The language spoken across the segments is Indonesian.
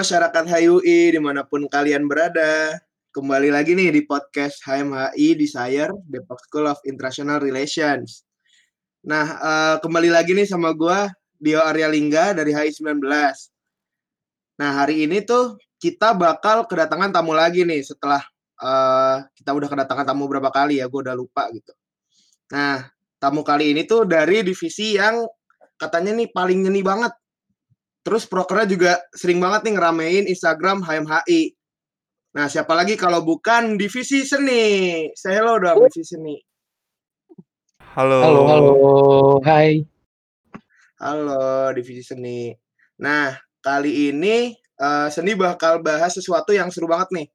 Masyarakat HUI di mana pun kalian berada. Kembali lagi nih di podcast HMHI Desire, Depok School of International Relations. Nah, uh, kembali lagi nih sama gue, Dio Arya Lingga dari HI 19. Nah, hari ini tuh kita bakal kedatangan tamu lagi nih setelah uh, kita udah kedatangan tamu berapa kali ya, gue udah lupa gitu. Nah, tamu kali ini tuh dari divisi yang katanya nih paling ngeni banget Terus prokernya juga sering banget nih ngeramein Instagram HMHI. Nah, siapa lagi kalau bukan divisi seni? Saya hello dong divisi seni. Halo. Halo, halo. Hai. Halo divisi seni. Nah, kali ini uh, seni bakal bahas sesuatu yang seru banget nih.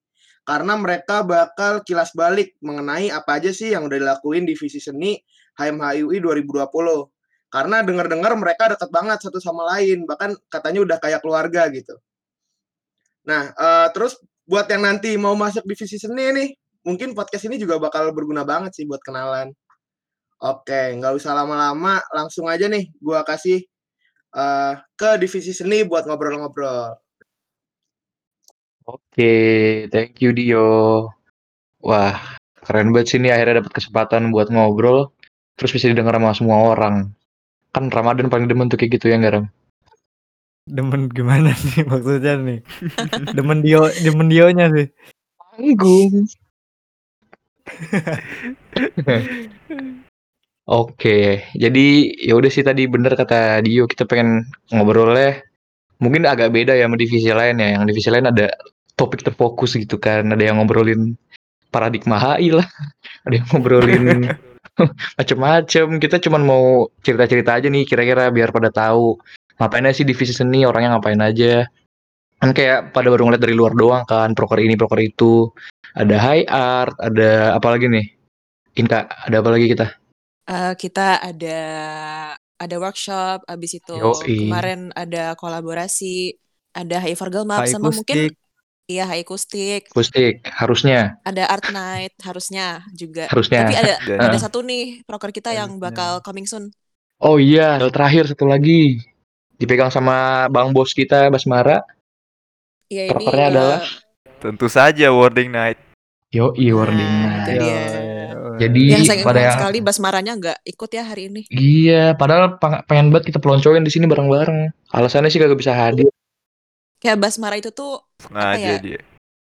Karena mereka bakal kilas balik mengenai apa aja sih yang udah dilakuin divisi seni HMHIUI 2020. Karena dengar-dengar mereka dekat banget satu sama lain, bahkan katanya udah kayak keluarga gitu. Nah, uh, terus buat yang nanti mau masuk divisi seni nih, mungkin podcast ini juga bakal berguna banget sih buat kenalan. Oke, nggak usah lama-lama, langsung aja nih gua kasih uh, ke divisi seni buat ngobrol-ngobrol. Oke, thank you Dio. Wah, keren banget sih ini akhirnya dapat kesempatan buat ngobrol, terus bisa didengar sama semua orang. Kan Ramadan paling demen tuh kayak gitu ya garam. Demen gimana sih maksudnya nih? demen Dio, demen Dionya sih. Tanggung. Oke, jadi ya udah sih tadi bener kata Dio kita pengen ngobrolnya mungkin agak beda ya sama divisi lain ya. Yang divisi lain ada topik terfokus gitu kan, ada yang ngobrolin paradigma HI lah, ada yang ngobrolin macem-macem. Kita cuma mau cerita-cerita aja nih kira-kira biar pada tahu. Ngapain aja sih divisi seni? Orangnya ngapain aja? Kan kayak pada baru ngeliat dari luar doang kan proker ini proker itu. Ada high art ada apa lagi nih? Inka ada apa lagi kita? Uh, kita ada ada workshop abis itu Yoi. kemarin ada kolaborasi ada High Virgil Map sama mungkin Iya, high akustik. Akustik, harusnya. Ada art night, harusnya juga. Harusnya. Tapi ada ada satu nih proker kita yang bakal coming soon. Oh iya, terakhir satu lagi. Dipegang sama Bang Bos kita, Basmara. Iya, ini Prokernya uh, adalah tentu saja wording night. Yo, i wording nah, night. Dia. Jadi yang sayang pada yang... sekali Basmaranya nggak ikut ya hari ini. Iya, padahal pengen banget kita peloncoin di sini bareng-bareng. Alasannya sih kagak bisa hadir kayak Basmara itu tuh nah, apa ya? dia.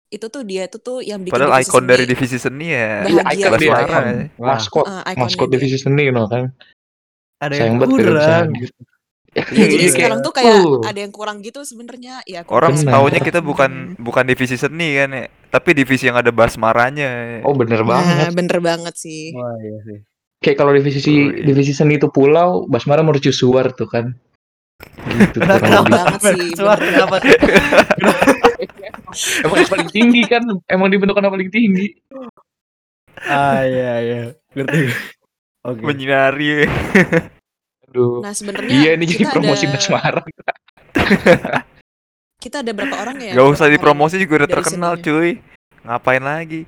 Itu tuh dia itu tuh yang bikin Padahal ikon dari divisi seni ya. Iya, ikon Basmara. Ya. Maskot, uh, maskot divisi seni you know, kan. Ada yang kurang gitu. Ya, ya, jadi sekarang tuh kayak uh. ada yang kurang gitu sebenarnya. Ya, Orang tahunya kita bukan bukan divisi seni kan ya, tapi divisi yang ada basmaranya. Oh bener nah, banget. Bener banget sih. Wah iya sih. Kayak kalau divisi oh, iya. divisi seni itu pulau, Basmara mercusuar tuh kan. Gitu, kenapa banget sih. Suara kenapa? emang yang paling tinggi kan, emang dibentukkan yang paling tinggi. Ah iya iya, ngerti. Oke. Okay. Menyinari. Aduh. Nah sebenarnya iya ini jadi promosi ada... Basmara. kita ada berapa orang ya? Gak usah dipromosi juga udah terkenal cuy. Ngapain lagi?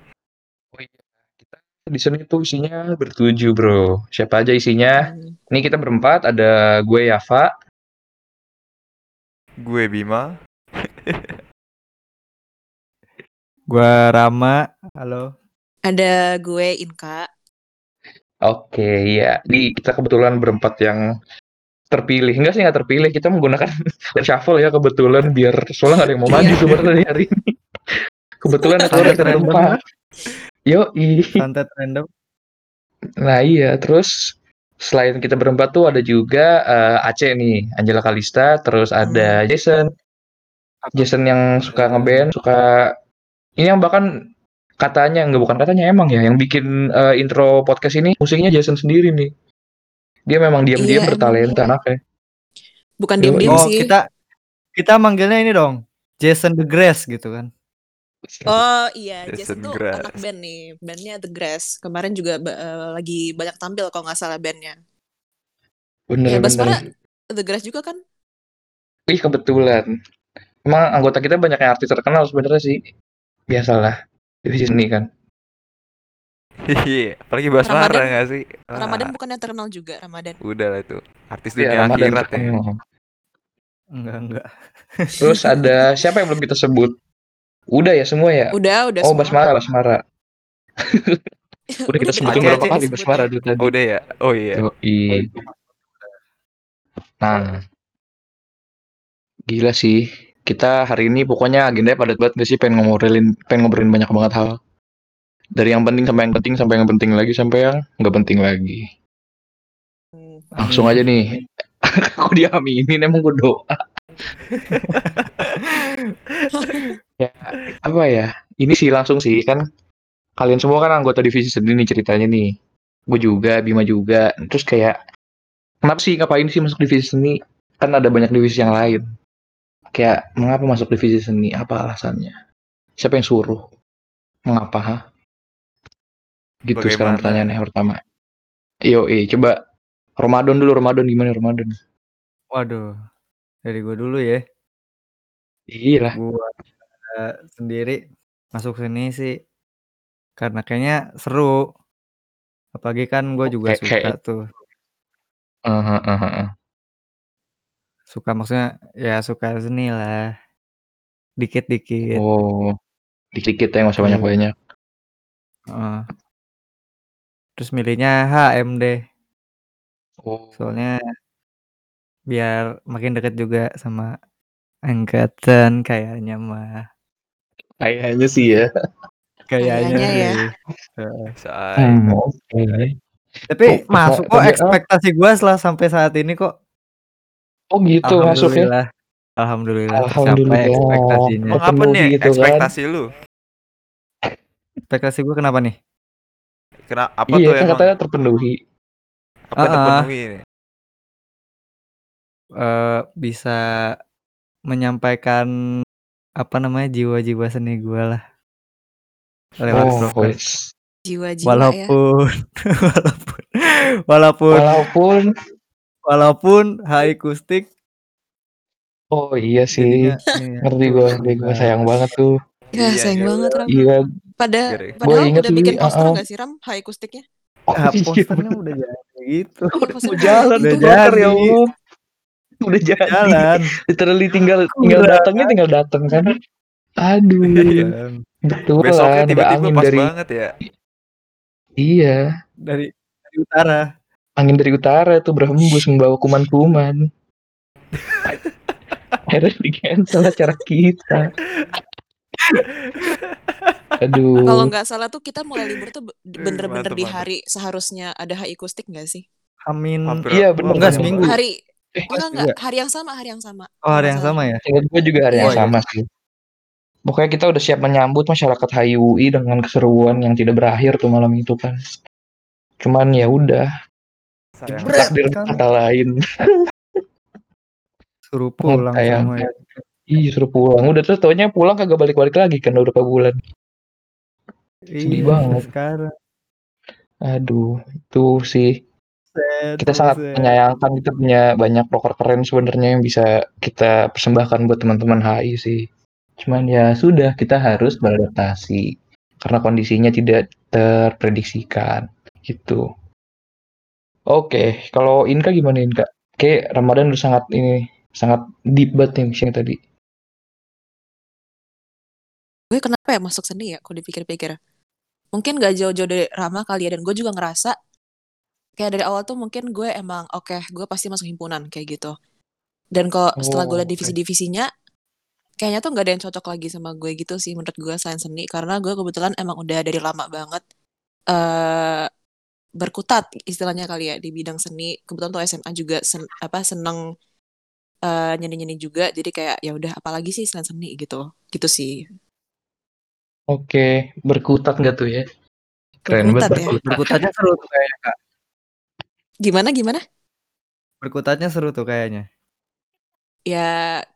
Oh iya, kita di sini tuh isinya bertujuh bro. Siapa aja isinya? Hmm. Ini kita berempat. Ada gue Yafa, Gue Bima. gue Rama. Halo. Ada gue Inka. Oke, ya. Di kita kebetulan berempat yang terpilih. Enggak sih nggak terpilih. Kita menggunakan shuffle ya kebetulan biar soalnya nggak ada yang mau maju sebenarnya hari ini. Kebetulan ada orang berempat. Yo, i. Santet random. Nah iya, terus selain kita berempat tuh ada juga uh, Aceh nih, Angela Kalista, terus ada hmm. Jason. Jason yang suka ngeband, suka ini yang bahkan katanya nggak bukan katanya emang ya yang bikin uh, intro podcast ini musiknya Jason sendiri nih. Dia memang diam-diam iya, bertalenta anaknya. Bukan diam-diam oh, sih. kita kita manggilnya ini dong. Jason the Grass gitu kan. Oh iya, Jason, tuh Grass. anak band nih, bandnya The Grass. Kemarin juga uh, lagi banyak tampil kalau nggak salah bandnya. Bener, ya, bener. The Grass juga kan? Ih kebetulan. Emang anggota kita banyak yang artis terkenal sebenarnya sih. Biasalah divisi seni kan. Iya, apalagi Basmara nggak sih? Ramadan bukan yang terkenal juga Ramadan. Udah lah itu, artis iya, dunia ya, akhirat ya. Enggak, enggak. Terus ada siapa yang belum kita sebut? Udah ya semua ya? Udah, udah Oh, semua. Basmara, Basmara. Udah kita sebutin berapa kali. Basmara dulu tadi. Oh, udah ya? Oh iya. Yoi. Nah, gila sih. Kita hari ini pokoknya agendanya padat banget gak sih? Pengen ngobrolin, pengen ngobrolin banyak banget hal. Dari yang penting sampai yang penting, sampai yang penting lagi, sampai yang nggak penting lagi. Hmm. Langsung aja nih. Kok diaminin emang gue doa. Ya, apa ya? Ini sih langsung sih kan. Kalian semua kan anggota divisi sendiri nih ceritanya nih. Gue juga, Bima juga. Terus kayak kenapa sih ngapain sih masuk divisi seni? Kan ada banyak divisi yang lain. Kayak mengapa masuk divisi seni? Apa alasannya? Siapa yang suruh? Mengapa? Ha? Gitu sekarang Bagaimana? pertanyaannya yang pertama. Yo, eh, coba Ramadan dulu, Ramadan gimana Ramadan? Waduh. Dari gue dulu ya. Iya. Gua eh, sendiri masuk sini sih karena kayaknya seru. Apalagi kan gue juga Kayak- suka kayak- tuh. Aha, aha, aha. Suka maksudnya ya suka seni lah. Dikit-dikit. Oh, dikit-dikit ya nggak usah Iya. banyak-banyak. Heeh. Terus milihnya HM deh. Oh, Soalnya biar makin deket juga sama angkatan kayaknya mah. kayaknya sih ya. Kayaknya Kayaknya ya. Heeh. Hmm, oke. Tapi bisa masuk kok ekspektasi gua setelah sampai saat ini kok. Oh gitu masuk ya. Alhamdulillah. Alhamdulillah tercapai Alhamdulillah. ekspektasinya. Oh, apa terpenuhi nih gitu kan. ekspektasi lu? Ekspektasi gua kenapa nih? Kenapa apa iya tuh kan emang? katanya terpenuhi. Apa ah. terpenuhi Eh bisa menyampaikan apa namanya jiwa-jiwa seni gua lah. Lewat Oh, broadcast. wes. Jiwa-jiwa ya. Walaupun walaupun walaupun Walaupun walaupun high akustik oh iya sih. jadinya iya, Ngerti seru ngerti banget. sayang banget tuh. Ya, Iya, sayang iya. banget Ram. Iya. Pada padahal inget udah bikin poster uh-uh. nggak sih Ram? High akustiknya? Oh, Ah, iya, posternya udah jadi gitu. Oh, udah poster jalan Udah broker ya jadi. Allah. Udah jadi. Jalan. Literally tinggal tinggal datangnya tinggal datang kan. Aduh. Jalan. Betul Besoknya ada tiba-tiba angin pas dari banget ya. iya, Dari dari utara. angin dari utara tuh berhembus membawa kuman-kuman. Akhirnya di cancel acara kita. Aduh. Kalau nggak salah tuh kita mulai libur tuh be- bener-bener di hari seharusnya ada high akustik nggak sih? Amin. Hampir- Iya, bener. Enggak hampir- seminggu. Hari Eh, enggak juga. enggak hari yang sama hari yang sama. Oh, hari yang sama ya? Ingat gue juga hari yang Iya. sama sih. Pokoknya kita udah siap menyambut masyarakat HIUI dengan keseruan yang tidak berakhir tuh malam itu kan. Cuman ya udah, takdir kan. kata lain. Suruh pulang semua. ya. Ih, suruh pulang. Udah terus taunya pulang kagak balik-balik lagi kan udah berapa bulan. Sedih Iya, banget. sekarang. Aduh, itu sih Kita sangat menyayangkan kita punya banyak proker keren sebenarnya yang bisa kita persembahkan buat teman-teman HI sih. Cuman ya sudah kita harus beradaptasi karena kondisinya tidak terprediksikan gitu. Oke, kalau Inka gimana Inka? Oke, Ramadan udah sangat ini sangat deep banget nih misalnya tadi. Gue kenapa ya masuk seni ya? Kok dipikir-pikir. Mungkin gak jauh-jauh dari Rama kali ya. Dan gue juga ngerasa kayak dari awal tuh mungkin gue emang oke gue pasti masuk himpunan kayak gitu. Dan kalau setelah gue Oh, liat oke. divisi-divisinya kayaknya tuh gak ada yang cocok lagi sama gue gitu sih menurut gue selain seni karena gue kebetulan emang udah dari lama banget eh berkutat istilahnya kali ya di bidang seni kebetulan tuh SMA juga sen, apa seneng eh nyanyi-nyanyi juga jadi kayak ya udah apalagi sih selain seni gitu gitu sih Oke, berkutat nggak tuh ya? Keren Berkutat banget ya. berkutat. Berkutatnya seru tuh kayaknya, Kak. Gimana gimana Berkutatnya seru tuh kayaknya. ya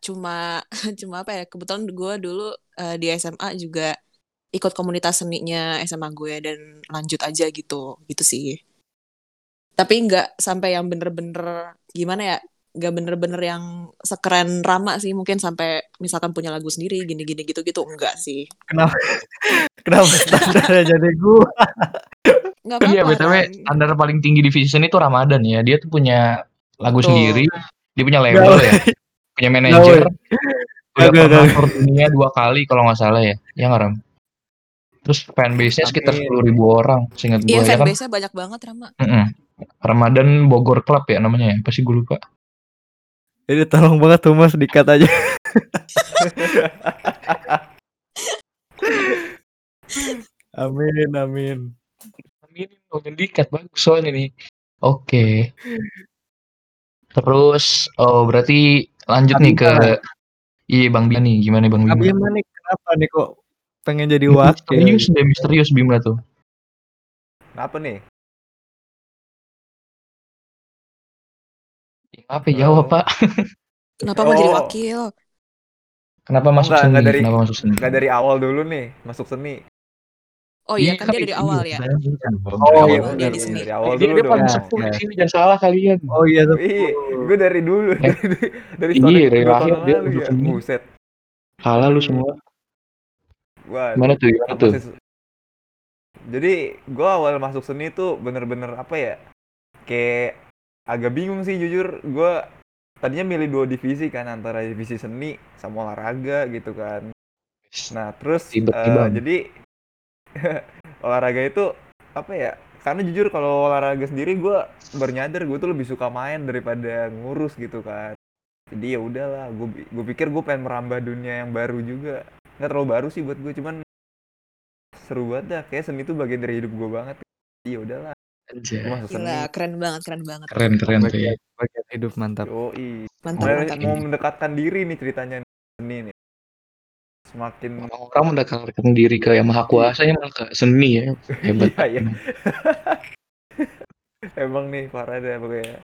cuma cuma apa ya kebetulan gue dulu eh, di SMA juga ikut komunitas seninya SMA gue dan lanjut aja gitu gitu sih tapi nggak sampai yang bener-bener gimana ya nggak bener-bener yang sekeren Rama sih mungkin sampai misalkan punya lagu sendiri gini-gini gitu-gitu enggak sih Kenapa? Kenapa standarnya jadi nggak Iya, apa-apa BTW Ran. standar paling tinggi di seni itu Ramadan ya. Dia tuh punya lagu Betul. sendiri, dia punya label ya. punya manajer, udah Kagak, pernah tour dunia dua kali kalau nggak salah ya, ya nggak Ram? Terus fanbase-nya sekitar sepuluh ribu orang, seingat Iya gue ya kan? fanbase-nya banyak banget Rama. Mm-mm. Ramadan Bogor Club ya namanya ya, pasti gue lupa. Jadi tolong banget tuh mas dikat aja. amin amin. Dong dikat bagus soalnya nih. Oke. Terus, oh berarti lanjut nih ke Abimana? iya Bang Bima nih, gimana Bang Bima? Abimana nih kenapa nih kok pengen jadi Ini wakil? Misterius deh, misterius Bima tuh. Kenapa nih? Apa jawab Halo? Pak? Kenapa mau jadi Oh. wakil? Kenapa masuk enggak, seni? enggak dari- Kenapa masuk seni? Nggak dari awal dulu nih masuk seni. Oh iya kan dia dari awal ya. Dari Oh, awal. awal dia di sini. Dari awal Dia, paling dong. sepuh Ya. di sini, jangan salah kalian. Oh iya tuh. Ih, gue dari dulu Eh. dari dari Iya, lahir dia masuk ya. Buset. Kalah lu semua. Wah, Gimana tuh? Gimana apa tuh? Jadi gue awal masuk seni tuh bener-bener apa ya? Kayak agak bingung sih jujur. Gue tadinya milih dua divisi kan antara divisi seni sama olahraga gitu kan. Nah terus nih, eh, Bang. jadi olahraga itu apa ya? Karena jujur kalau olahraga sendiri gue baru nyadar gue tuh lebih suka main daripada ngurus gitu kan. Jadi ya udahlah, gue gue pikir gue pengen merambah dunia yang baru juga. Nggak terlalu baru sih buat gue, cuman seru banget dah. Kayak seni itu bagian dari hidup gue banget. Iya udahlah, seni. Gila, keren banget, keren banget. Keren keren ya. Bagian, bagian hidup mantap. Yoi. Mantap, Mau, mantap. mau mendekatkan diri nih ceritanya seni nih. Semakin Orang mendekatkan diri ke yang maha kuasa malah ke seni ya. Hebat. Iya, iya. Emang nih parah deh pokoknya.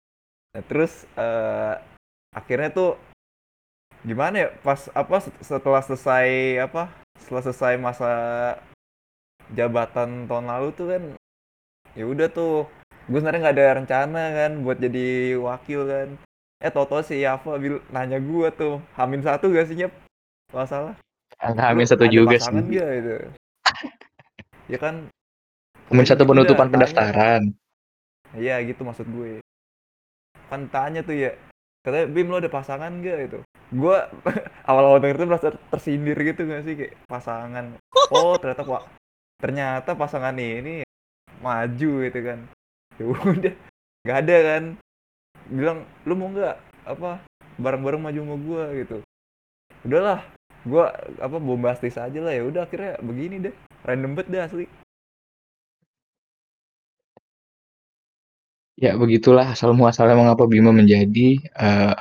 Nah, terus eh, akhirnya tuh gimana ya pas apa set- setelah selesai apa setelah selesai masa jabatan tahun lalu tuh kan ya udah tuh gue sebenarnya nggak ada rencana kan buat jadi wakil kan eh toto si Yava bil nanya gue tuh Hamin satu gak sih nyep nggak salah Angka Lu Amin satu juga sih. gak itu ya kan Amin satu Gitu penutupan tanya. pendaftaran. Iya gitu maksud gue. Kan tanya tuh ya. Katanya Bim lo ada pasangan gak itu? Gue awal-awal denger tuh merasa tersindir gitu gak sih kayak pasangan. Oh ternyata pak ternyata pasangan ini maju gitu kan. Ya udah nggak ada kan. Bilang lu mau nggak apa bareng-bareng maju sama gue gitu. Udahlah gue apa bombastis aja lah ya udah akhirnya begini deh random banget deh asli Ya begitulah asal muasalnya mengapa Bima menjadi eh,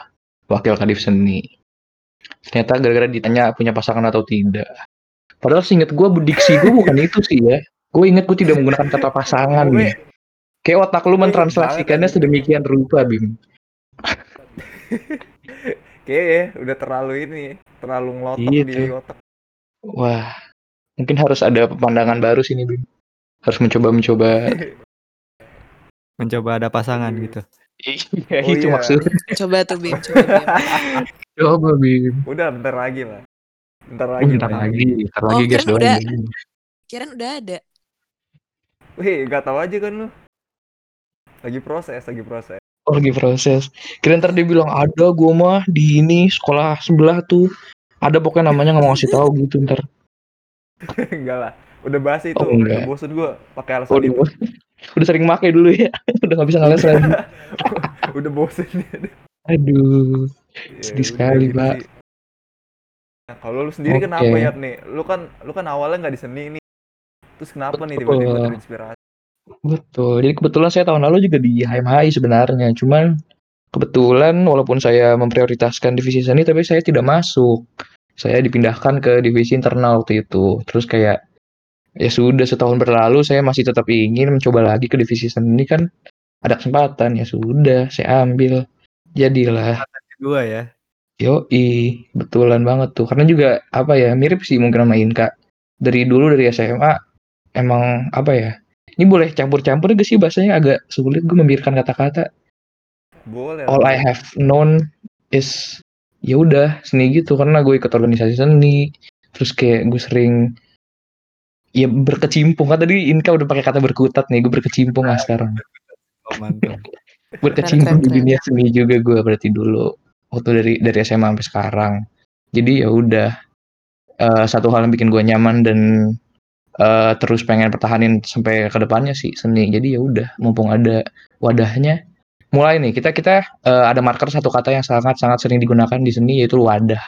wakil kadif seni. Ternyata gara-gara ditanya punya pasangan atau tidak. Padahal seinget gue diksi gue bukan itu sih ya. Gue inget gue tidak menggunakan kata pasangan nih. Kayak otak lu mentranslasikannya sedemikian rupa Bim. Kayaknya udah terlalu ini, terlalu ngelotok Iya di tuh. otak. Wah, mungkin harus ada pandangan baru sini Bim. Harus mencoba-mencoba. Mencoba ada pasangan Iya. gitu. Iya, Oh itu iya. maksudnya. Coba tuh Bim, coba Bim. Coba Bim. Udah bentar lagi lah. Bentar Oh, lagi. bentar lah. lagi, bentar Oh, lagi guys kirain doain. udah. Kirain udah ada. Wih, gak tahu aja kan lu. Lagi proses, lagi proses. Oh, lagi proses. Kira ntar dia bilang ada gua mah di ini sekolah sebelah tuh. Ada pokoknya namanya nggak mau ngasih tahu gitu ntar. enggak lah. Udah bahas itu, Oh, enggak. udah bosen gua pakai alasan Udah, itu. udah sering make dulu ya. udah nggak bisa ngales lagi. udah bosen. Aduh. Ya, Sedih udah sekali, gitu Pak. sih. Nah, kalau lu sendiri Oke. kenapa ya nih? Lu kan lu kan awalnya nggak di seni nih. Terus kenapa nih tiba-tiba terinspirasi? Betul. Jadi kebetulan saya tahun lalu juga di HMHI sebenarnya. Cuman kebetulan walaupun saya memprioritaskan divisi seni tapi saya tidak masuk. Saya dipindahkan ke divisi internal waktu itu. Terus kayak ya sudah setahun berlalu saya masih tetap ingin mencoba lagi ke divisi seni kan ada kesempatan ya sudah saya ambil. Jadilah Kedua ya. Yoi, betulan banget tuh. Karena juga apa ya, mirip sih mungkin sama Inka. Dari dulu dari SMA emang apa ya? Ini boleh campur-campur gak sih bahasanya agak sulit gue membiarkan kata-kata. Boleh. All. I have known is ya udah seni gitu karena gue ikut organisasi seni. Terus kayak gue sering ya berkecimpung kan tadi Inka udah pakai kata berkutat nih gue berkecimpung lah sekarang Oh, mantap. berkecimpung di dunia seni juga gue berarti dulu waktu dari dari SMA sampai sekarang. Jadi ya udah eh, satu hal yang bikin gue nyaman dan eh, terus pengen pertahanin sampai ke depannya sih seni. Jadi ya udah mumpung ada wadahnya mulai nih kita kita eh, ada marker satu kata yang sangat sangat sering digunakan di seni yaitu wadah.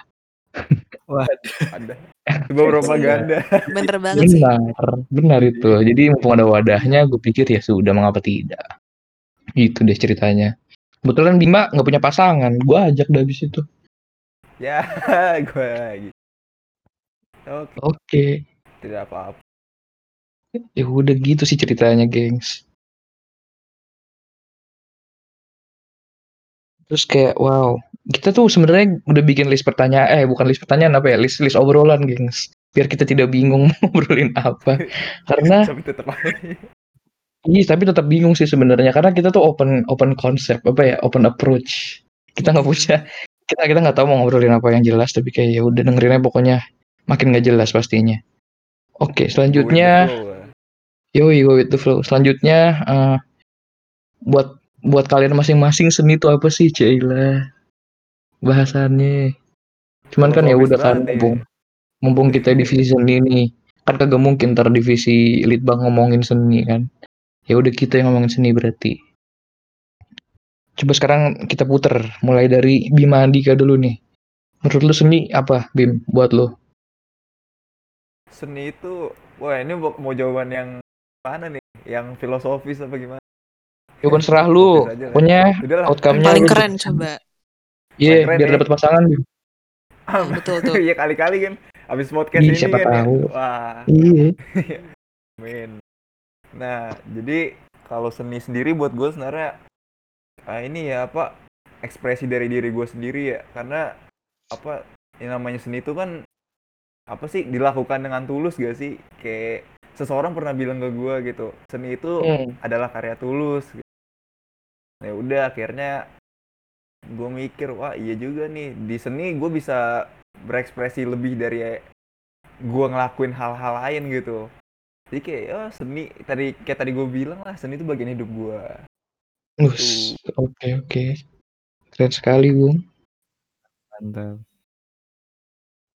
Ada. Coba propaganda. Bener banget sih. Benar, benar itu. Jadi mumpung ada wadahnya, gue pikir ya sudah mengapa tidak. Gitu deh ceritanya. Kebetulan Bima nggak punya pasangan, gue ajak dah habis itu. Ya, gue gitu. Oke, Oke, tidak apa-apa. Ya udah gitu sih ceritanya, gengs. Terus kayak wow, kita tuh sebenarnya udah bikin list pertanyaan, eh bukan list pertanyaan apa ya, list list obrolan, gengs. Biar kita tidak bingung mau ngobrolin apa. Karena. Iya, tapi tetap bingung sih sebenarnya karena kita tuh open open konsep apa ya, open approach. Kita nggak punya kita kita nggak tahu mau ngobrolin apa yang jelas tapi kayak ya udah dengerinnya pokoknya makin nggak jelas pastinya. Oke, selanjutnya yoi go with the flow. Selanjutnya eh, buat buat kalian masing-masing seni itu apa sih, Cila? Bahasannya. Cuman kan ya udah kan mumpung mumpung kita divisi seni nih. Kan kagak mungkin ntar divisi litbang ngomongin seni kan. Ya udah kita yang ngomongin seni berarti. Coba sekarang kita puter mulai dari Bima Andika dulu nih. Menurut lu seni apa, Bim, buat lu? Seni itu, wah ini mau jawaban yang mana nih? Yang filosofis apa gimana? Jawaban serah lu. Lah. outcome-nya Paling lu- keren coba. Iya, keren biar ya. dapat pasangan, Bim. Nah, betul tuh. Iya kali-kali kan. Abis podcast Ih, ini siapa kan ya. tahu. Wah, Iya. amin. Nah, jadi kalau seni sendiri buat gue sebenarnya ah, ini ya apa ekspresi dari diri gue sendiri ya karena apa yang namanya seni itu kan apa sih dilakukan dengan tulus gak sih kayak seseorang pernah bilang ke gue gitu seni itu Hmm. adalah karya tulus ya udah akhirnya gue mikir wah iya juga nih di seni gue bisa berekspresi lebih dari gue ngelakuin hal-hal lain gitu jadi kayak ya seni tadi kayak tadi gue bilang lah seni itu bagian hidup gue Us, Oke, oke. Keren sekali, Bung. Mantap.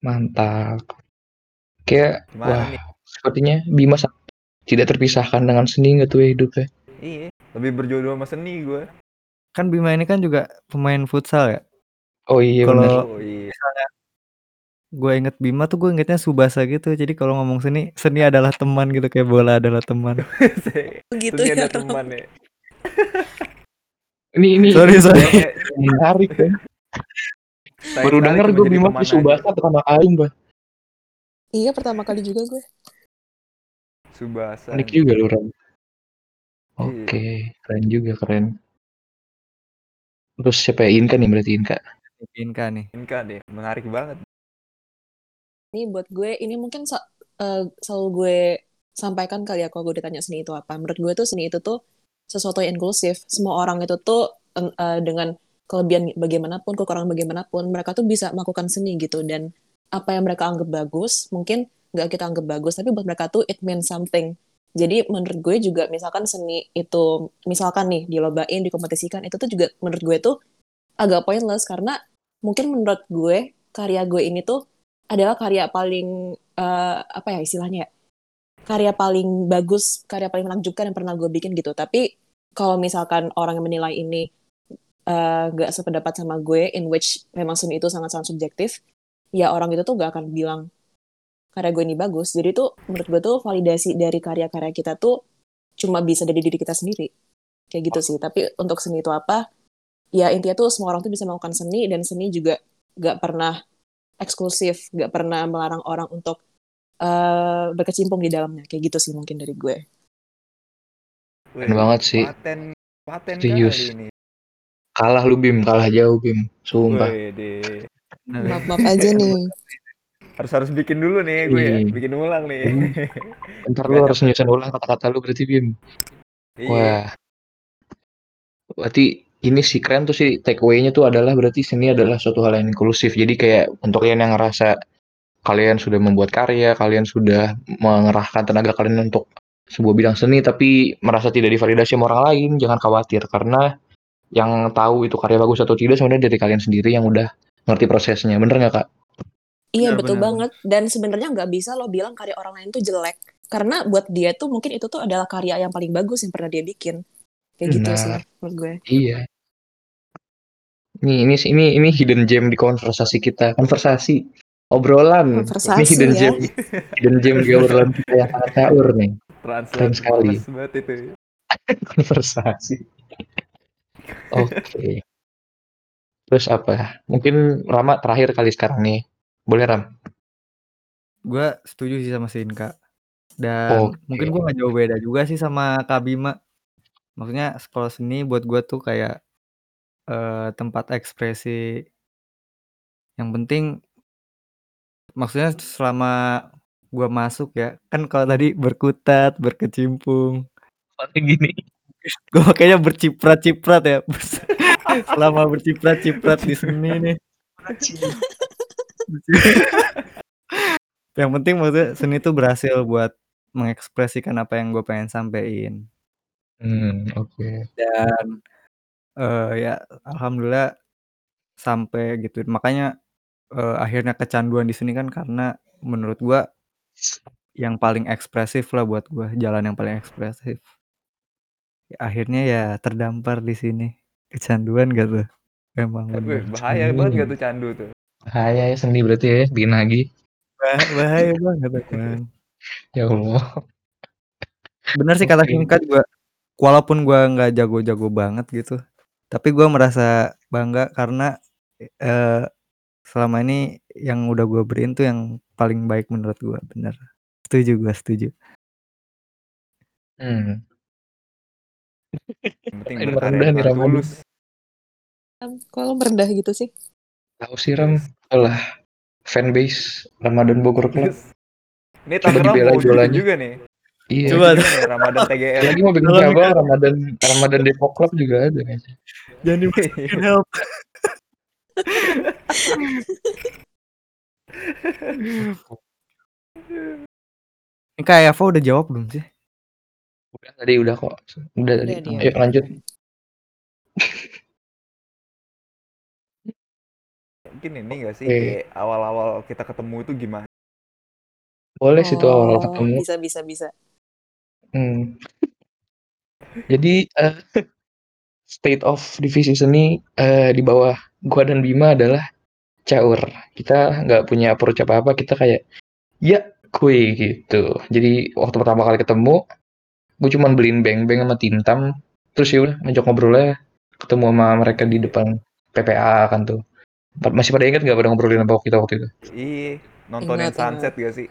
Mantap. Kayak, Gimana wah, nih? Sepertinya Bima tidak terpisahkan dengan seni nggak tuh ya hidupnya? iya lebih berjodoh sama seni gue Kan Bima ini kan juga pemain futsal ya. Oh iya Kalau- benar. oh iya Gue inget Bima tuh gue ingetnya Subasa gitu. Jadi kalau ngomong seni, seni adalah teman gitu kayak bola adalah teman. Gitu seni ya. ada teman ya Ini ini Sorry, sorry. Menarik kan. sayang Baru denger gue Bima. Subasa pertama kali, Mbak. Iya pertama kali juga gue. Subasa Unik juga lu, Ram. Oke, keren juga, keren. Terus siapa ya? Inka nih berarti Inka. Inka nih. Inka deh menarik banget Ini buat gue ini mungkin sa- eh, selalu gue sampaikan kali ya kalau gue ditanya seni itu apa. Menurut gue tuh seni itu tuh sesuatu yang inklusif. Semua orang itu tuh eh, dengan kelebihan bagaimanapun, kekurangan bagaimanapun, mereka tuh bisa melakukan seni gitu. Dan apa yang mereka anggap bagus, mungkin nggak kita anggap bagus, tapi buat mereka tuh it means something. Jadi menurut gue juga misalkan seni itu, misalkan nih dilobain, dikompetisikan, itu tuh juga menurut gue tuh agak pointless karena mungkin menurut gue karya gue ini tuh adalah karya paling eh, apa ya istilahnya ya karya paling bagus karya paling menakjubkan yang pernah gue bikin gitu tapi kalau misalkan orang yang menilai ini eh, gak sependapat sama gue in which memang seni itu sangat-sangat subjektif ya orang itu tuh gak akan bilang karya gue ini bagus jadi tuh menurut gue tuh validasi dari karya-karya kita tuh cuma bisa dari diri kita sendiri kayak gitu sih tapi untuk seni itu apa ya intinya tuh semua orang tuh bisa melakukan seni dan seni juga gak pernah eksklusif, gak pernah melarang orang untuk eh, berkecimpung di dalamnya. Kayak gitu sih mungkin dari gue. Keren banget sih. paten paten Serius. ini Kalah lu Bim, kalah jauh Bim. Sumpah. Wih, deh. Maaf-maaf aja nih. harus harus bikin dulu nih gue ya Iya. bikin ulang nih Ntar lu harus nyusun ulang kata-kata lu berarti Bim. iya Wah. Berarti ini sih keren tuh sih take away-nya tuh adalah berarti seni adalah suatu hal yang inklusif. Jadi kayak untuk kalian yang ngerasa kalian sudah membuat karya, kalian sudah mengerahkan tenaga kalian untuk sebuah bidang seni tapi merasa tidak divalidasi sama orang lain, jangan khawatir karena yang tahu itu karya bagus atau tidak sebenarnya dari kalian sendiri yang udah ngerti prosesnya. Bener nggak kak? Iya Benar, betul benar. banget. Dan sebenarnya nggak bisa lo bilang karya orang lain tuh jelek. Karena buat dia tuh mungkin itu tuh adalah karya yang paling bagus yang pernah dia bikin. Kayak gitu sih menurut gue. Iya. Ini ini ini ini hidden gem di konversasi kita. Konversasi obrolan. ini Konversasi hidden ya. gem hidden gem di obrolan kita yang sangat caur nih. Translate sekali. itu. Konversasi. Oke. Terus apa? Mungkin Rama terakhir kali sekarang nih. Boleh Ram? Gue setuju sih sama si Inka. Dan Oke. mungkin gue gak jauh beda juga sih sama Kak Bima. Maksudnya sekolah seni buat gue tuh kayak eh, tempat ekspresi. Yang penting maksudnya selama gue masuk ya kan kalau tadi berkutat berkecimpung Paling gini. gue kayaknya berciprat-ciprat ya selama berciprat-ciprat di seni nih yang penting maksudnya seni itu berhasil buat mengekspresikan apa yang gue pengen sampein. Hmm, oke. dan eh, ya alhamdulillah sampai gitu. Makanya eh, akhirnya kecanduan di sini kan karena menurut gua yang paling ekspresif lah buat gua jalan yang paling ekspresif. Ya, akhirnya ya terdampar di sini. Kecanduan gak tuh? Emang bahaya banget gak tuh candu tuh. Bahaya ya seni berarti ya, bikin lagi. Bah- bahaya banget Ya Allah. bener sih kata. Kinka juga walaupun gua nggak jago-jago banget gitu tapi gua merasa bangga karena eh, selama ini yang udah gua beriin tuh yang paling baik menurut gua bener setuju gua setuju Hmm. Yang penting merendah nih, tulus. Kalau merendah gitu sih. Tahu sih Ram, lah fanbase Ramadan Bogor Club. Yes. Ini Tangerang dibela mau jualannya. juga nih. Iya. Coba. Gimana nih Ramadan TGR. Lagi mau bikin cabang Ramadan Ramadan Depok Club juga ada kayaknya. jangan dimasukin help ini kayak Eva udah jawab belum sih Udah tadi udah kok. Udah tadi. Udah dia. Ayo lanjut. Mungkin ini gak sih kayak awal-awal kita ketemu itu gimana? Boleh sih tuh awal Oh, ketemu. Bisa bisa bisa. Hmm. Jadi eh, state of divisi seni eh, di bawah gua dan Bima adalah caur. Kita nggak punya approach apa-apa. Kita kayak ya kue gitu. Jadi waktu pertama kali ketemu, gue cuman beliin beng-beng sama tintam. Terus ya udah ngajak ngobrolnya ketemu sama mereka di depan PPA kan tuh. Masih pada ingat nggak pada ngobrolin apa kita waktu itu? Ih, nontonin Ingat, sunset gak sih?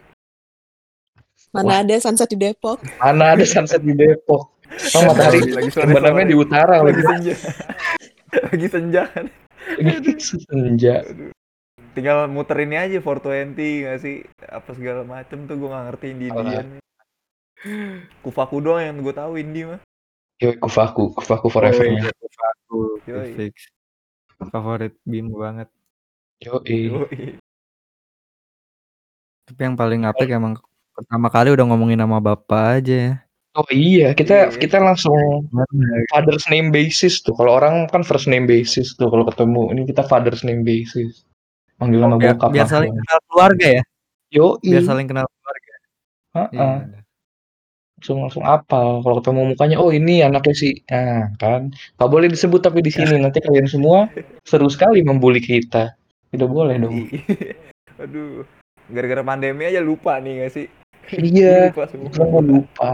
Mana ada sunset di Depok? Mana ada sunset di Depok? Oh, matahari Lagi terbenamnya di utara lagi lagi. senja. lagi senja kan. Senja. Aduh. Tinggal muter ini aja 420 gak sih? Apa segala macem tuh gue gak ngerti di Indian. Kufaku doang yang gue tahu indie mah. Kufaku, kufaku forever. Oh, iya, aku Yoi. fix favorit Bimo banget Yo, Yoi. tapi yang paling apik emang pertama kali udah ngomongin nama bapak aja ya Oh iya, kita Iya. kita langsung father's name basis tuh. Kalau orang kan first name basis tuh kalau ketemu. Ini kita father's name basis. Manggil nama biar, bokap biar langsung. saling kenal keluarga ya Yo, biar saling kenal keluarga Heeh. Iya. Langsung langsung apal. Kalau ketemu mukanya, oh ini anaknya si, nah kan. Gak boleh disebut tapi di sini nanti kalian semua seru sekali membuli kita. Tidak boleh dong. Aduh. Gara-gara pandemi aja lupa nih gak sih? Iya, Lupa semua. lupa.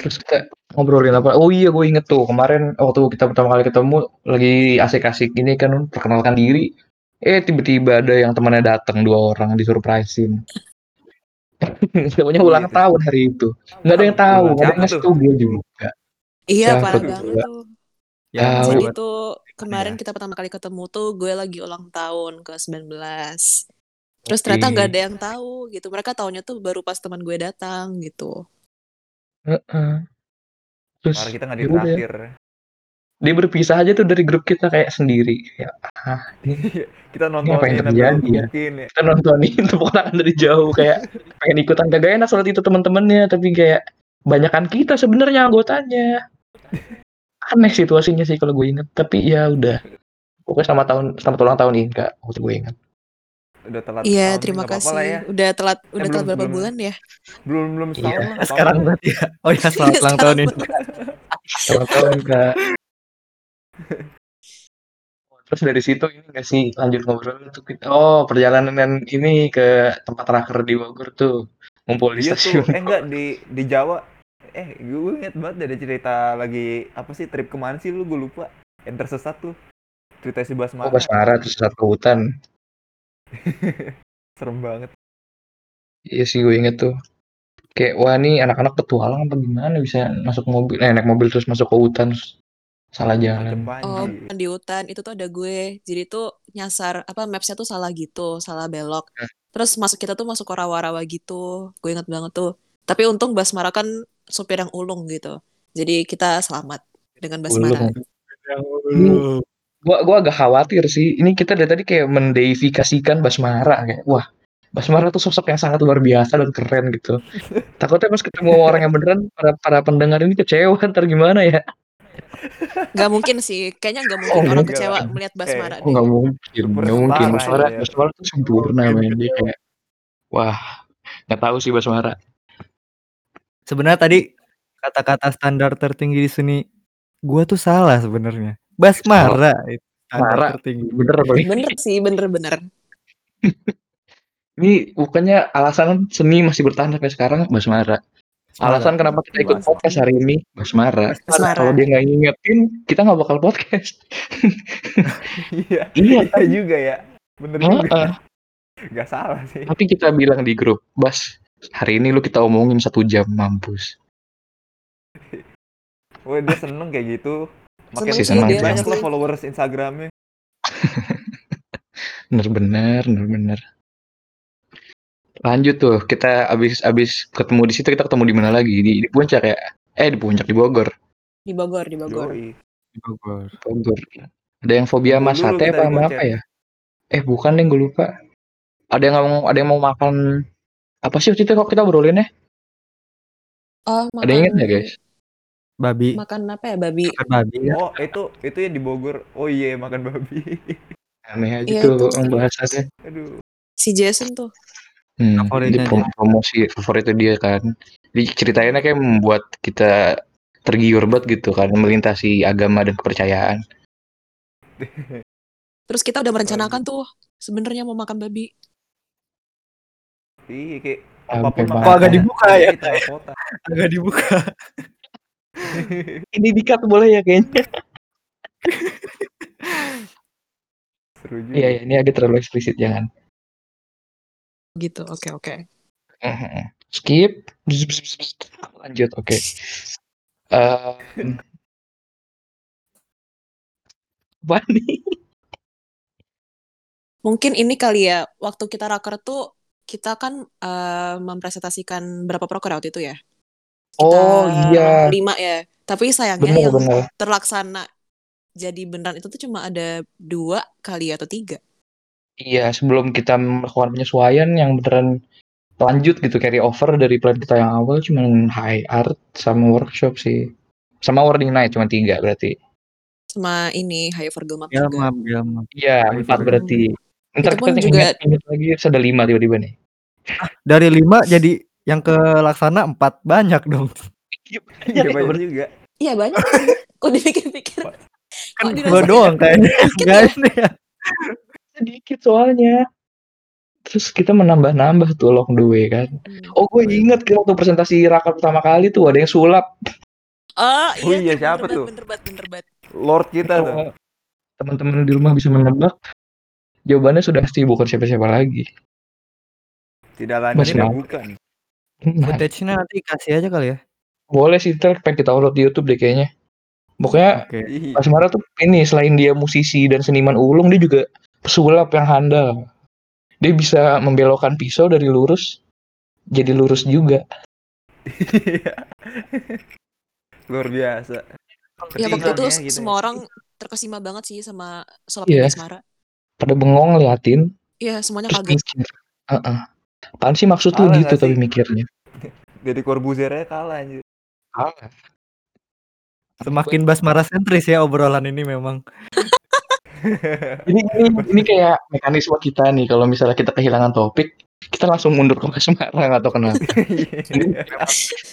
Terus kita ngobrolin apa? Oh iya, gue inget tuh kemarin waktu kita pertama kali ketemu lagi asik-asik ini kan perkenalkan diri. Eh tiba-tiba ada yang temannya datang dua orang disurprisein. Namanya ulang Iya, tahun hari itu. Nggak ada yang tahu, nggak ada yang ngasih tuh? tahu gue juga. Iya, parah tuh? banget tuh. Ya. Jadi itu kemarin Ya. kita pertama kali ketemu tuh gue lagi ulang tahun ke 19. Terus ternyata nggak ada yang tahu gitu. Mereka taunya tuh baru pas teman gue datang gitu. Heeh. Terus Parah kita gak ya ditraktir. Dia berpisah aja tuh dari grup kita kayak sendiri. Ya, ah, ini Kita apa yang terjadi ya? mungkin ya. kita nontonin tepuk tangan dari jauh kayak pengen ikutan kagak enak soal itu teman-temannya tapi kayak banyakan kita sebenarnya anggotanya aneh situasinya sih kalau gue inget tapi ya udah pokoknya sama tahun sama ulang tahun Inka waktu gue inget Udah telat Iya, terima kasih. ya. Udah telat udah belum- telat berapa belum- bulan ya? Belum belum setahun Iya, Sekarang berarti ya. Oh ya selamat ulang tahun ini. ulang tahun Inka terus dari situ ini nggak sih lanjut ngobrol tuh kita oh perjalanan ini ke tempat raker di Bogor tuh ngumpul di Iya tuh, stasiun eh enggak di di Jawa. Eh, gue inget banget ada cerita lagi apa sih trip ke mana sih lu gue lupa. Yang tersesat tuh. Cerita si oh Basmara. Basmara terus satu hutan Serem banget. iya sih gue inget tuh kayak wah nih anak-anak petualang apa gimana bisa masuk mobil eh, naik mobil terus masuk ke hutan terus salah jalan Oh, banjir. di hutan itu tuh ada gue. Jadi tuh nyasar apa mapsnya tuh salah gitu, salah belok. Hmm. Terus masuk kita tuh masuk ke rawa-rawa gitu. Gue inget banget tuh. Tapi untung Basmara kan supir yang ulung gitu. Jadi kita selamat dengan Basmara. Ulung. gua gua agak khawatir sih ini kita dari tadi kayak mendeifikasikan Basmara kayak wah Basmara tuh sosok yang sangat luar biasa dan keren gitu takutnya pas ketemu orang yang beneran para para pendengar ini kecewa ntar gimana ya Gak mungkin sih. Kayaknya gak mungkin Oh, orang enggak kecewa melihat Basmara oh deh. nggak mungkin nggak mungkin Basmara ya. Basmara tuh sempurna men dia kayak wah nggak tahu sih Basmara Sebenarnya tadi kata-kata standar tertinggi di sini gua tuh salah sebenarnya. Basmara itu standar Mara tertinggi. bener ini? Bener sih, bener-bener. ini bukannya alasan seni masih bertahan sampai sekarang Basmara alasan kenapa kita ikut Basmara. podcast hari ini Basmara Basmara. kalau dia nggak ngingetin kita nggak bakal podcast Iya. iya Iya juga ya. Bener juga. Heeh. Gak salah sih. Tapi kita bilang di grup, Bas, hari ini lu kita omongin satu jam mampus. Wah dia seneng kayak gitu. Makin sih, seneng banyak lah followers Instagramnya. Bener-bener, bener-bener. Lanjut tuh, kita abis abis ketemu di situ kita ketemu di mana lagi? Di, di puncak ya? Eh di puncak di Bogor. Di Bogor, di Bogor. Yoi. Di Bogor. Bogor. Ada yang fobia sama Dulu sate apa sama apa ya? Eh bukan deh, gue lupa. Ada yang mau ada yang mau makan apa sih waktu itu kok kita obrolin ya? Oh, Ada yang inget makan nggak guys? Babi. makan apa ya, babi? Makan babi ya. Oh itu itu ya di Bogor. Oh iya makan babi. Aneh aja Iya, tuh itu. pembahasannya. Aduh. Si Jason tuh. Hmm, Favoritnya di prom- promosi favorit itu dia kan. Jadi ceritainnya kayak membuat kita tergiur banget gitu kan melintasi agama dan kepercayaan. Terus kita udah merencanakan tuh sebenarnya mau makan babi. Iya kayak Sampai. Kok agak dibuka ya, kota. Agak dibuka. Ini dikat boleh ya kayaknya. Seru juga. Iya, iya, ini agak terlalu eksplisit jangan. Gitu. Oke, oke. Mhm. Skip. Bzz, bzz, bzz, bzz. Lanjut, oke. Eh, apa nih? Mungkin ini kali ya, waktu kita raker tuh kita kan eh, mempresentasikan berapa proker waktu itu ya? Oh Sekitar iya, Lima ya. Tapi sayangnya bener yang bener. terlaksana jadi beneran itu tuh cuma ada dua kali atau tiga. Iya, sebelum kita melakukan penyesuaian yang beneran lanjut gitu carry over dari plan kita yang awal cuman high art sama workshop sih. Sama wording night cuma tiga berarti. Sama ini High for Gilmap juga. Bilmam, Bilmam. Iya, High empat for berarti. Ntar Itu pun kita juga- ingat, ingat lagi sudah lima tiba-tiba nih. Dari lima jadi yang ke laksana empat banyak dong. Iya banyak juga. Iya banyak. Kok dipikir-pikir. Kan dirasa doang kayaknya. Enggak ya? Ya. Sedikit soalnya. Terus kita menambah-nambah tuh long the way kan. Hmm. Oh gue inget waktu presentasi rakat pertama kali tuh ada yang sulap. Oh Oh iya, iya, siapa bener tuh? bener banget, bener banget. Lord kita tuh. Kalau teman-teman di rumah bisa menebak, jawabannya sudah pasti bukan siapa-siapa lagi. Tidak tidak Maaf. bukan. Nah, Footage-nya nanti kasih aja kali ya. boleh sih ntar pengen kita upload di YouTube deh kayaknya. Pokoknya Oke. Asmara tuh ini selain dia musisi dan seniman ulung, dia juga pesulap yang handal. Dia bisa membelokkan pisau dari lurus jadi lurus juga. Luar biasa. Ya waktu itu gitu semua ya. orang terkesima banget sih sama sulapnya Iya. Basmara. Pada bengong liatin, Iya semuanya terus kaget. mikir. Heeh. Apaan sih maksud lu Salah gitu tapi mikirnya. Dari Corbuzier kalah anjir. Salah. Semakin basmara sentris ya obrolan ini memang. Ini ini ini kayak mekanisme kita nih kalau misalnya kita kehilangan topik, kita langsung mundur ke Basmara nggak tahu kenapa.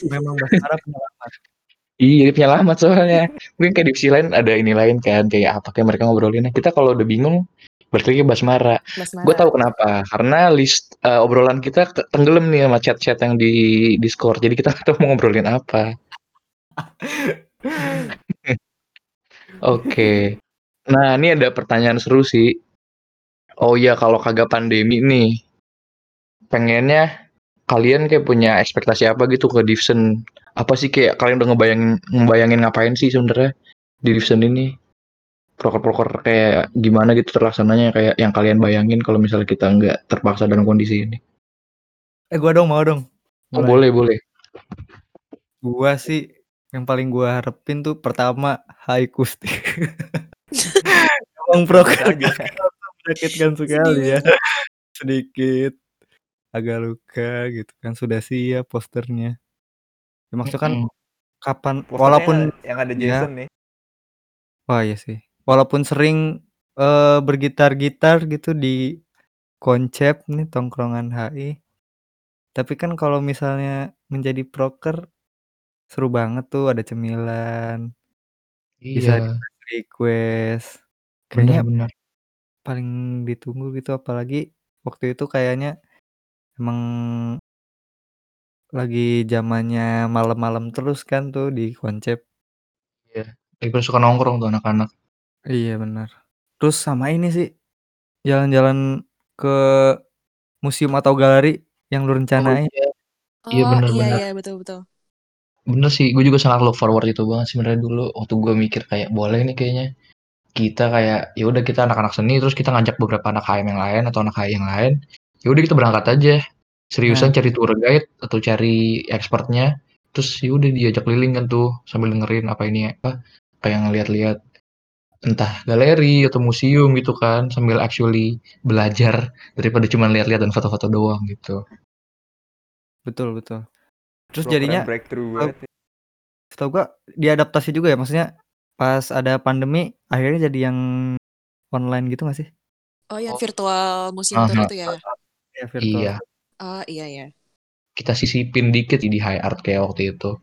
Memang basmara penyelamat. Iya, dia penyelamat soalnya. Mungkin kayak divisi lain ada ini lain kan, kayak apa kayak mereka ngobrolinnya. Kita kalau udah bingung, lagi ke Basmara. Basmara. Gue tahu kenapa, karena list eh, obrolan kita tenggelam nih sama chat-chat yang di Discord. Jadi kita nggak tahu mau ngobrolin apa. Oke. Nah, ini ada pertanyaan seru sih. Oh iya, kalau kagak pandemi nih, pengennya kalian kayak punya ekspektasi apa gitu ke Divsen? Apa sih kayak kalian udah ngebayangin ngebayangin ngapain sih sebenarnya di Divsen ini? Proker-proker kayak gimana gitu terlaksananya kayak yang kalian bayangin kalau misalnya kita nggak terpaksa dalam kondisi ini. Eh gua dong mau dong. Oh, boleh, boleh. Gua sih yang paling gua harapin tuh pertama high kusti. Emang aja. menyakitkan sekali ya. Sedikit agak luka gitu kan sudah siap posternya. Ya, maksudnya kan Mm-mm. kapan Posternya walaupun yang ada ya. Jason nih. wah iya sih. Walaupun sering eh, bergitar-gitar gitu di konsep nih tongkrongan HI. Tapi kan kalau misalnya menjadi proker seru banget tuh ada cemilan, bisa Iya, request. Kayaknya benar-benar. paling ditunggu gitu apalagi waktu itu kayaknya emang lagi zamannya malam-malam terus kan tuh di konsep. Iya. Lagi pada suka nongkrong tuh anak-anak. Iya benar. Terus sama ini sih jalan-jalan ke museum atau galeri yang lu Oh rencanain. iya, iya Oh iya benar-benar. iya betul betul. Bener sih, gue juga sangat look forward itu banget sebenarnya dulu. Waktu gue mikir kayak boleh nih kayaknya. Kita kayak ya udah kita anak-anak seni terus kita ngajak beberapa anak HM yang lain atau anak HI yang lain. Ya udah kita berangkat aja. Seriusan Nah. cari tour guide atau cari expertnya. Terus ya udah diajak keliling kan tuh sambil dengerin apa ini apa kayak ngeliat-liat. Entah galeri atau museum gitu kan sambil actually belajar daripada cuma lihat-lihat dan foto-foto doang gitu. Betul betul. Terus jadinya breakthrough banget. ya. setahu gua diadaptasi juga ya maksudnya pas ada pandemi akhirnya jadi yang online gitu gak sih? Oh yang Oh. virtual museum tour Aha. itu ya. Ya virtual. iya Oh iya ya. kita sisipin dikit di high art kayak waktu itu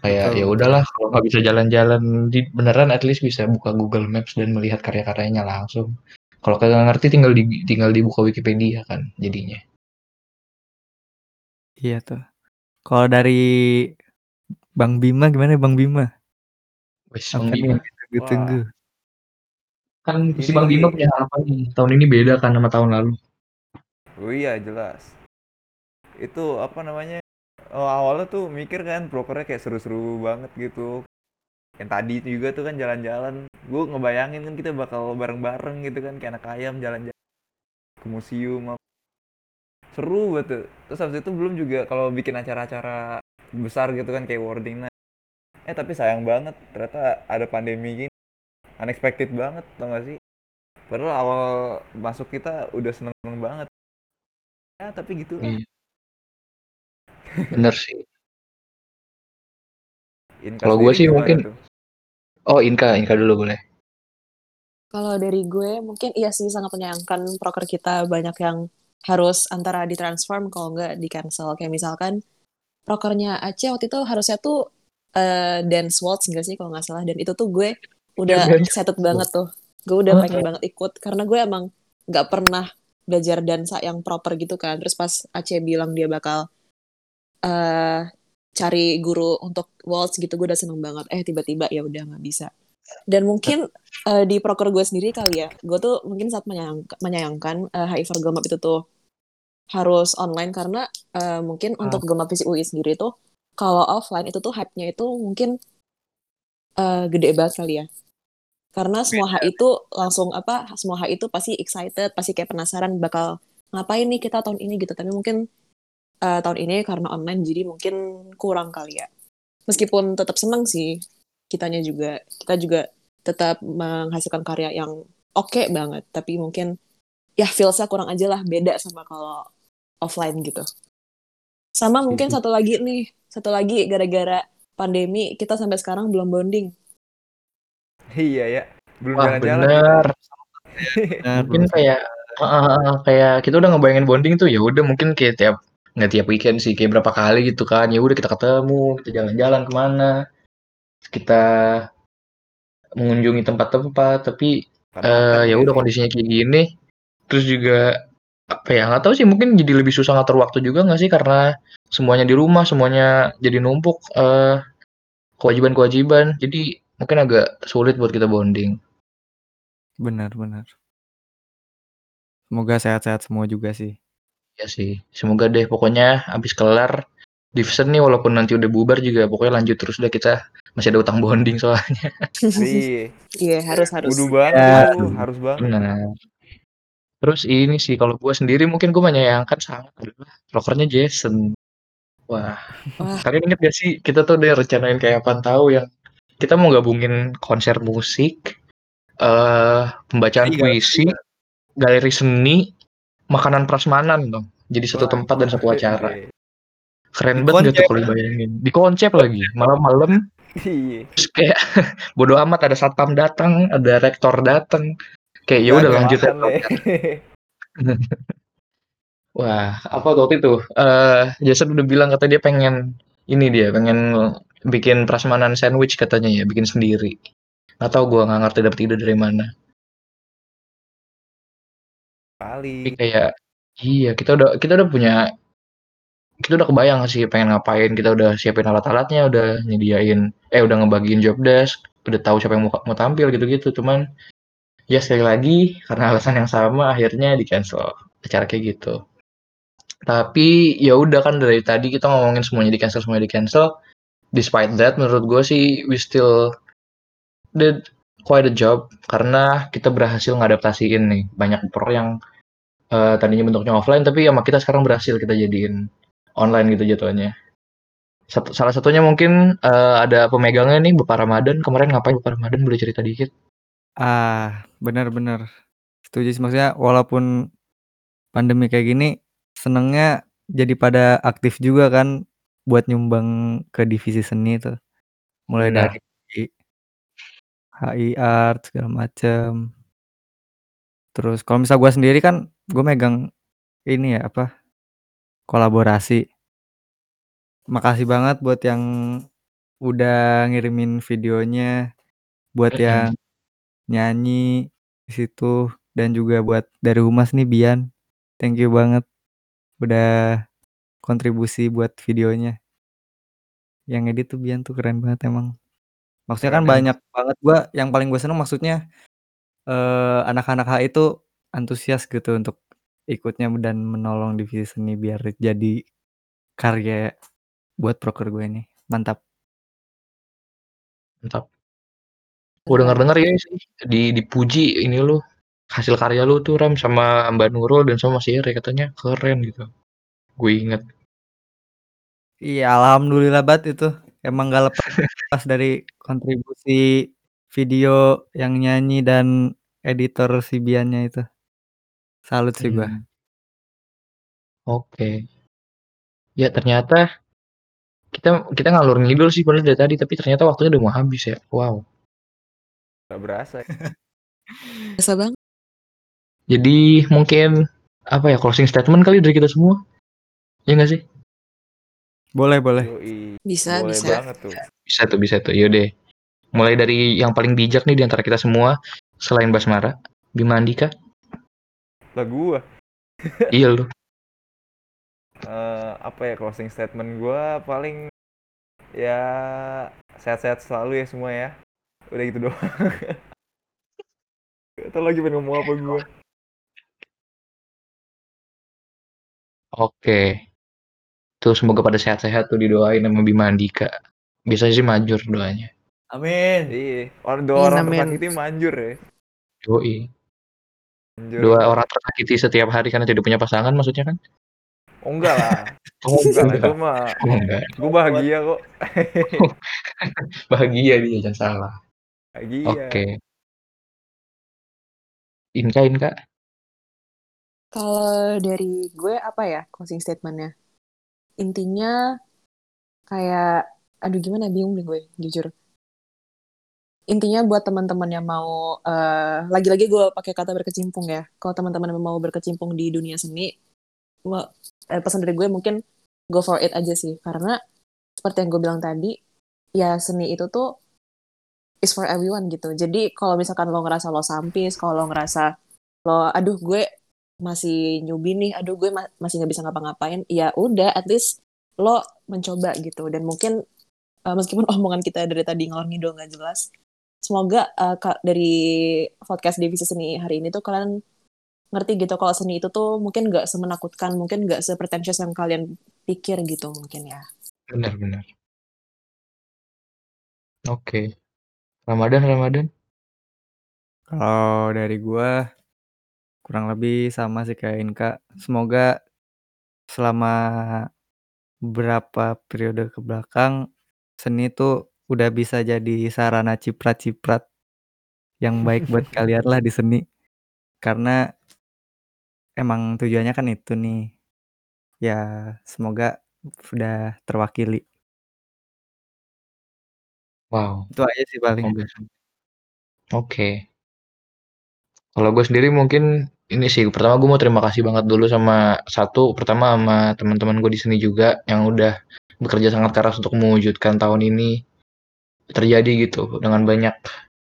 kayak Betul, ya udahlah kalau nggak bisa jalan-jalan di beneran at least bisa buka Google Maps dan melihat karya-karyanya langsung kalau kagak ngerti tinggal di tinggal dibuka Wikipedia kan jadinya Iya tuh. Kalau dari Bang Bima gimana Bang Bima? wes Apa Bang nih Bima yang ditunggu-tunggu? kan si Bang Bima punya harapan nih tahun ini beda kan sama tahun lalu Oh iya jelas. Itu apa namanya? Oh, awalnya tuh mikir kan prokernya kayak seru-seru banget gitu. Yang tadi itu juga tuh kan jalan-jalan. Gue ngebayangin kan kita bakal bareng-bareng gitu kan kayak anak ayam jalan-jalan ke museum apa. Seru banget. tuh. Terus habis itu belum juga kalau bikin acara-acara besar gitu kan kayak wording night. Eh tapi sayang banget ternyata ada pandemi gini. Unexpected banget tau gak sih? Padahal awal masuk kita udah seneng banget. Ya tapi gitu iya bener sih Inka Kalau sendiri sih mungkin- tuh? oh Inka Inka dulu boleh Kalau dari gue mungkin iya sih sangat menyayangkan proker kita banyak yang harus antara ditransform kalau nggak di cancel. Kayak misalkan prokernya Aceh waktu itu harusnya tuh eh, dance waltz nggak sih kalau nggak salah. Dan itu tuh gue udah dance excited banget tuh. Gue udah Oh, pengen banget ikut. Karena gue emang nggak pernah belajar dansa yang proper gitu kan. Terus pas Aceh bilang dia bakal eh cari guru untuk waltz gitu gue udah seneng banget. Eh tiba-tiba ya udah nggak bisa dan mungkin eh, di proker gue sendiri kali ya gue tuh mungkin saat menyayangkan, menyayangkan eh, HI for Gemap itu tuh harus online karena eh, mungkin Ah. untuk Gemap Visi UI sendiri tuh kalau offline itu tuh hype-nya itu mungkin eh, gede banget kali ya. Karena semua HI itu langsung apa semua HI itu pasti excited pasti kayak penasaran bakal ngapain nih kita tahun ini gitu. Tapi mungkin eh, tahun ini karena online jadi mungkin kurang kali ya. Meskipun tetap seneng sih kitanya juga kita juga tetap menghasilkan karya yang oke banget tapi mungkin ya feelsnya kurang aja lah beda sama kalau offline gitu sama mungkin Setuju. satu lagi nih satu lagi gara-gara pandemi kita sampai sekarang belum bonding Iya ya. Belum Wah, jalan-jalan kita. bener. Benar, Mungkin kayak heeh heeh, kayak kita udah ngebayangin bonding tuh ya udah mungkin kayak tiap nggak tiap weekend sih kayak berapa kali gitu kan ya udah kita ketemu kita jalan-jalan ke mana kita mengunjungi tempat-tempat tapi eh ya udah sih. kondisinya kayak gini terus juga apa ya nggak tahu sih mungkin jadi lebih susah ngatur waktu juga nggak sih karena semuanya di rumah semuanya jadi numpuk eh kewajiban-kewajiban jadi mungkin agak sulit buat kita bonding Benar benar. Semoga sehat-sehat semua juga sih. ya sih semoga deh pokoknya habis kelar Division nih walaupun nanti udah bubar juga pokoknya lanjut terus deh kita masih ada utang bonding soalnya Iya. Iya harus harus. Kudu banget Ya. harus banget. Benar. Terus ini sih kalau gue sendiri mungkin gue menyayangkan sangat adalah rockernya Jason. Wah, Wah. kalian inget gak sih kita tuh udah rencanain kayak apa tahu yang kita mau gabungin konser musik, eh pembacaan Iya, puisi, galeri seni, makanan prasmanan dong. Jadi satu Wah, tempat dan satu acara. Keren banget konsep. kalau bayangin. Di konsep lagi, malam-malam Iya. terus kayak bodo amat ada satpam datang, ada rektor datang. Kayak ya udah lanjut. Wah, apa waktu itu? Eh, Jason udah bilang kata dia pengen ini dia pengen bikin prasmanan sandwich katanya ya, bikin sendiri. Nggak tahu gua nggak ngerti dapet ide dari mana. Kali. kayak iya kita udah kita udah punya kita udah kebayang sih pengen ngapain, kita udah siapin alat-alatnya, udah nyediain eh udah ngebagiin job desk, udah tahu siapa yang mau, mau tampil gitu-gitu. Cuman ya sekali lagi karena alasan yang sama akhirnya di cancel acara kayak gitu. Tapi ya udah kan dari tadi kita ngomongin semuanya di cancel semuanya di cancel. Despite that menurut gue sih we still did quite a job karena kita berhasil ngadaptasiin nih banyak pro yang eh, tadinya bentuknya offline tapi sama kita sekarang berhasil kita jadiin online gitu jatuhnya. Satu, salah satunya mungkin eh, ada pemegangnya nih Bapak Ramadan kemarin ngapain Bapak Ramadan boleh cerita dikit? Ah, benar-benar. Setuju sih maksudnya walaupun pandemi kayak gini senengnya jadi pada aktif juga kan buat nyumbang ke divisi seni tuh. Mulai Benar. dari HI Art segala macem. Terus kalau misal gua sendiri kan gue megang ini ya apa kolaborasi. Makasih banget buat yang udah ngirimin videonya, buat yang nyanyi di situ dan juga buat dari Humas nih Bian. Thank you banget udah kontribusi buat videonya. Yang edit tuh Bian tuh keren banget emang. Maksudnya kan Keren. banyak banget gua yang paling gue seneng maksudnya eh anak-anak HI itu antusias gitu untuk ikutnya dan menolong divisi seni biar jadi karya buat proker gue ini. Mantap. Mantap. Gue denger-denger ya sih di dipuji ini lu hasil karya lu tuh Ram sama Mbak Nurul dan sama Mas Ire katanya keren gitu. Gue inget. Iya, alhamdulillah banget itu. Emang gak lepas dari kontribusi video yang nyanyi dan editor si Biannya itu. Salut sih gua. Hmm. Oke. Ya ternyata kita kita ngalur ngidul sih padahal dari tadi tapi ternyata waktunya udah mau habis ya. Wow. Gak berasa. Biasa banget. Jadi mungkin apa ya closing statement kali dari kita semua? Iya nggak sih? Boleh, boleh. Yoi. Bisa Boleh bisa. banget tuh. Bisa tuh bisa tuh. Yaudah. Mulai dari yang paling bijak nih di antara kita semua selain Basmara, Bima Andika. Lah gua. iya lu. Eh, apa ya closing statement gua paling ya sehat-sehat selalu ya semua ya. Udah gitu doang. Tau lagi pengen ngomong apa gua. Oke. Tuh semoga pada sehat-sehat tuh didoain sama Bima Andika. Biasanya sih manjur doanya. Amin. Iya, orang dua Amin, orang amin. tersakiti manjur ya. Yoi. Manjur. Dua orang tersakiti setiap hari karena tidak punya pasangan maksudnya kan? Oh enggak lah. Oh, Enggak lah itu mah. Oh, enggak. Gue bahagia kok. Bahagia dia jangan salah. Bahagia. Oke. Inka Inka. Kalau dari gue apa ya closing statementnya? Intinya kayak, aduh gimana bingung deh gue jujur. Intinya buat teman-teman yang mau eh, lagi-lagi gue pakai kata berkecimpung ya. Kalau teman-teman yang mau berkecimpung di dunia seni, gua- eh, pesan dari gue mungkin go for it aja sih. Karena seperti yang gue bilang tadi, ya seni itu tuh is for everyone gitu. Jadi kalau misalkan lo ngerasa lo sampis, kalau lo ngerasa lo, aduh gue masih newbie nih, aduh gue ma- masih nggak bisa ngapa-ngapain, ya udah, at least lo mencoba gitu. Dan mungkin uh, meskipun omongan kita dari tadi ngalor ngidul nggak jelas, semoga uh, dari podcast divisi seni hari ini tuh kalian ngerti gitu kalau seni itu tuh mungkin nggak semenakutkan, mungkin nggak sepretentious yang kalian pikir gitu mungkin ya. Benar, benar. Oke. Ramadan, Ramadan. Kalau dari gua kurang lebih sama sih kayak Inka. Semoga selama beberapa periode ke belakang seni tuh udah bisa jadi sarana ciprat-ciprat yang baik buat kalian lah di seni. Karena emang tujuannya kan itu nih. Ya semoga udah terwakili. Wow. Itu aja sih paling. Oke. Oke. Kalau gue sendiri mungkin ini sih pertama gue mau terima kasih banget dulu sama satu pertama sama teman-teman gue di sini juga yang udah bekerja sangat keras untuk mewujudkan tahun ini terjadi gitu dengan banyak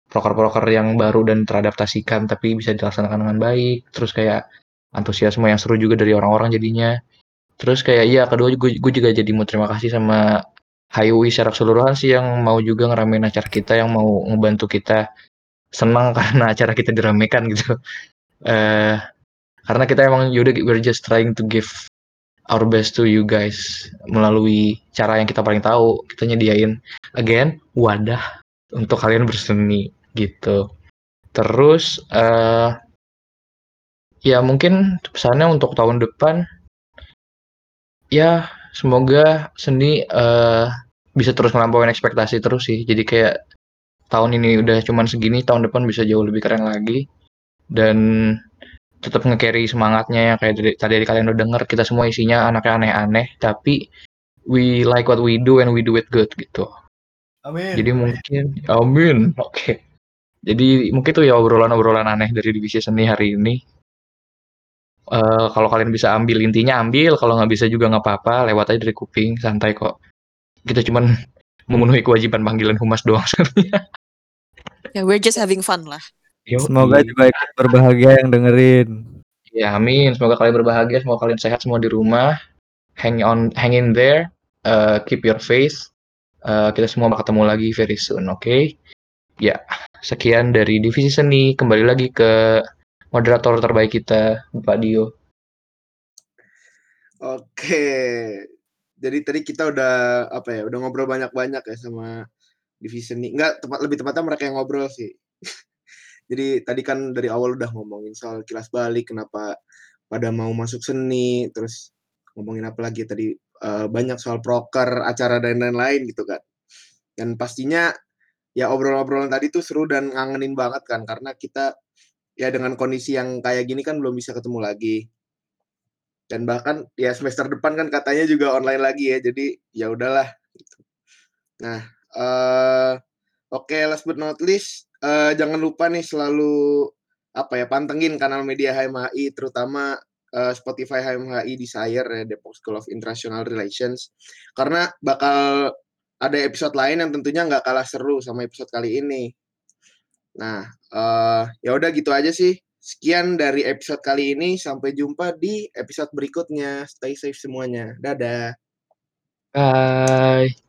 proker-proker yang baru dan teradaptasikan tapi bisa dilaksanakan dengan baik. Terus kayak antusiasme yang seru juga dari orang-orang jadinya. Terus kayak iya kedua gue, gue juga jadi mau terima kasih sama HIUI secara keseluruhan sih yang mau juga ngeramein acara kita yang mau ngebantu kita senang karena acara kita diramekan gitu. Eh karena kita emang yaudah we're just trying to give our best to you guys melalui cara yang kita paling tahu. Kita nyediain again wadah untuk kalian berseni gitu. Terus eh ya mungkin pesannya untuk tahun depan ya semoga seni eh bisa terus ngelampauin ekspektasi terus sih. Jadi kayak tahun ini udah cuman segini tahun depan bisa jauh lebih keren lagi. Dan tetap nge-carry semangatnya ya kayak dari, tadi kalian udah denger kita semua isinya anaknya aneh-aneh tapi we like what we do and we do it good gitu. Amin. jadi mungkin amin. Oke. Jadi mungkin tuh ya obrolan-obrolan aneh dari divisi seni hari ini. Eh, kalau kalian bisa ambil intinya ambil kalau nggak bisa juga nggak apa-apa lewat aja dari kuping santai kok. Kita cuman memenuhi kewajiban panggilan humas doang sebenarnya. Ya we're just having fun lah. Yoi. Semoga juga ikut berbahagia yang dengerin. Ya amin, semoga kalian berbahagia, semoga kalian sehat semua di rumah. Hang on, hang in there, uh, keep your faith. Uh, kita semua bakal ketemu lagi very soon, oke? Ya, sekian dari divisi seni. Kembali lagi ke moderator terbaik kita, Bapak Dio. Oke. Jadi tadi kita udah apa ya? Udah ngobrol banyak-banyak ya sama divisi seni. Enggak, tepat lebih tepatnya mereka yang ngobrol sih. Jadi tadi kan dari awal udah ngomongin soal kilas balik kenapa pada mau masuk seni, terus ngomongin apa lagi tadi eh, banyak soal proker, acara dan lain-lain gitu kan. Dan pastinya ya obrolan-obrolan tadi tuh seru dan ngangenin banget kan karena kita ya dengan kondisi yang kayak gini kan belum bisa ketemu lagi dan bahkan ya semester depan kan katanya juga online lagi ya jadi ya udahlah gitu. nah eh oke last but not least eh, jangan lupa nih selalu apa ya pantengin kanal media HMHI terutama eh, Spotify HMHI Desire ya Depok School of International Relations karena bakal ada episode lain yang tentunya nggak kalah seru sama episode kali ini nah eh ya udah gitu aja sih Sekian dari episode kali ini. Sampai jumpa di episode berikutnya. Stay safe semuanya. Dadah. Bye.